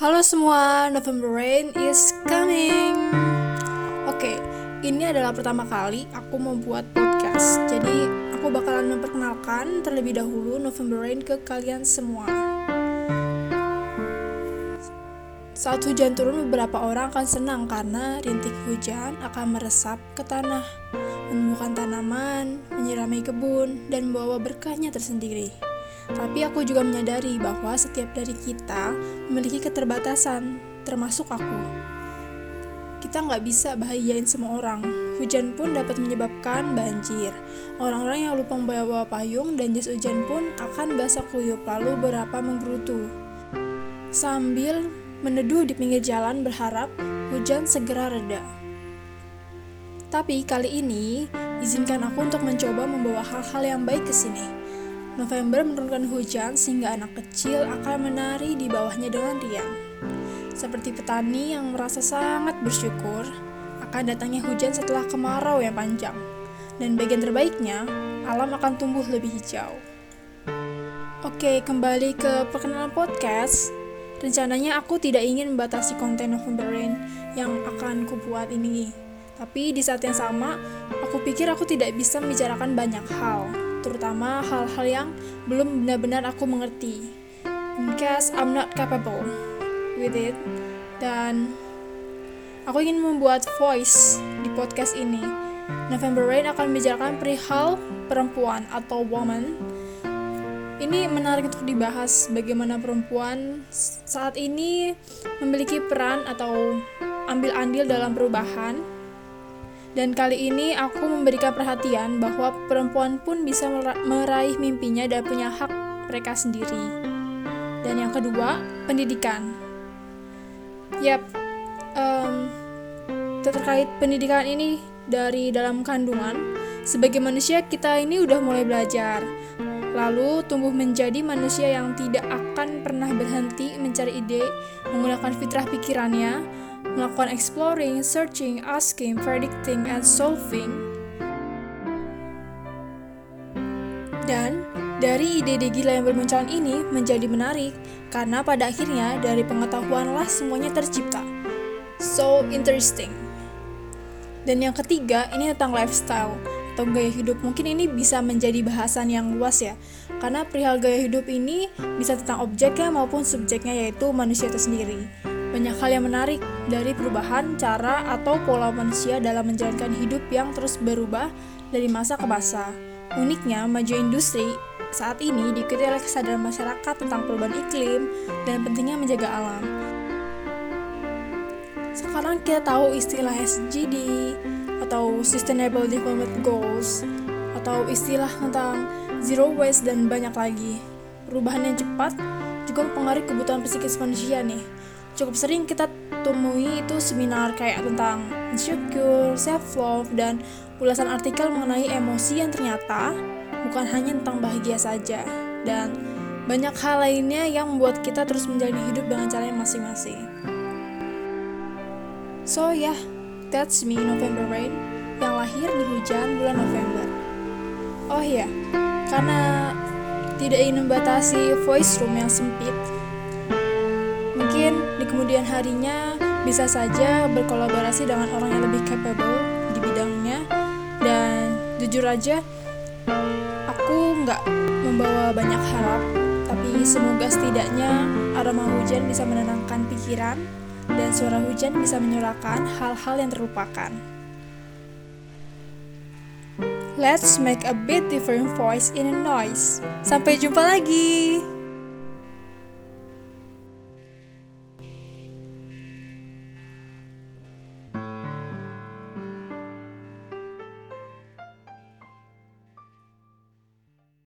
Halo semua, November Rain is coming. Oke, ini adalah pertama kali aku membuat podcast. Jadi, aku bakalan memperkenalkan terlebih dahulu November Rain ke kalian semua. Saat hujan turun, beberapa orang akan senang karena rintik hujan akan meresap ke tanah, menemukan tanaman, menyirami kebun, dan membawa berkahnya tersendiri. Tapi aku juga menyadari bahwa setiap dari kita memiliki keterbatasan, termasuk aku. Kita nggak bisa bahagiain semua orang. Hujan pun dapat menyebabkan banjir. Orang-orang yang lupa membawa payung dan jas hujan pun akan basah kuyup lalu berapa menggerutu. Sambil meneduh di pinggir jalan berharap hujan segera reda. Tapi kali ini, izinkan aku untuk mencoba membawa hal-hal yang baik ke sini November menurunkan hujan sehingga anak kecil akan menari di bawahnya dengan riang. Seperti petani yang merasa sangat bersyukur akan datangnya hujan setelah kemarau yang panjang. Dan bagian terbaiknya, alam akan tumbuh lebih hijau. Oke, kembali ke perkenalan podcast. Rencananya aku tidak ingin membatasi konten November Rain yang akan kubuat ini. Tapi di saat yang sama, aku pikir aku tidak bisa membicarakan banyak hal terutama hal-hal yang belum benar-benar aku mengerti. Because I'm not capable with it. Dan aku ingin membuat voice di podcast ini. November Rain akan membicarakan perihal perempuan atau woman. Ini menarik untuk dibahas bagaimana perempuan saat ini memiliki peran atau ambil andil dalam perubahan dan kali ini aku memberikan perhatian bahwa perempuan pun bisa meraih mimpinya dan punya hak mereka sendiri. Dan yang kedua, pendidikan. Yap, um, terkait pendidikan ini dari dalam kandungan, sebagai manusia kita ini udah mulai belajar. Lalu tumbuh menjadi manusia yang tidak akan pernah berhenti mencari ide, menggunakan fitrah pikirannya, melakukan exploring, searching, asking, predicting, and solving. Dan dari ide-ide gila yang bermunculan ini menjadi menarik karena pada akhirnya dari pengetahuanlah semuanya tercipta. So interesting. Dan yang ketiga ini tentang lifestyle atau gaya hidup. Mungkin ini bisa menjadi bahasan yang luas ya. Karena perihal gaya hidup ini bisa tentang objeknya maupun subjeknya yaitu manusia itu sendiri. Banyak hal yang menarik dari perubahan cara atau pola manusia dalam menjalankan hidup yang terus berubah dari masa ke masa. Uniknya, maju industri saat ini diikuti oleh kesadaran masyarakat tentang perubahan iklim dan pentingnya menjaga alam. Sekarang kita tahu istilah SDG atau Sustainable Development Goals atau istilah tentang zero waste dan banyak lagi. Perubahan yang cepat juga mempengaruhi kebutuhan psikis manusia nih cukup sering kita temui itu seminar kayak tentang insecure, self love dan ulasan artikel mengenai emosi yang ternyata bukan hanya tentang bahagia saja dan banyak hal lainnya yang membuat kita terus menjalani hidup dengan caranya masing-masing. So yeah, that's me November Rain yang lahir di hujan bulan November. Oh iya, karena tidak ingin membatasi voice room yang sempit, kemudian harinya bisa saja berkolaborasi dengan orang yang lebih capable di bidangnya dan jujur aja aku nggak membawa banyak harap tapi semoga setidaknya aroma hujan bisa menenangkan pikiran dan suara hujan bisa menyurahkan hal-hal yang terlupakan. Let's make a bit different voice in a noise. Sampai jumpa lagi.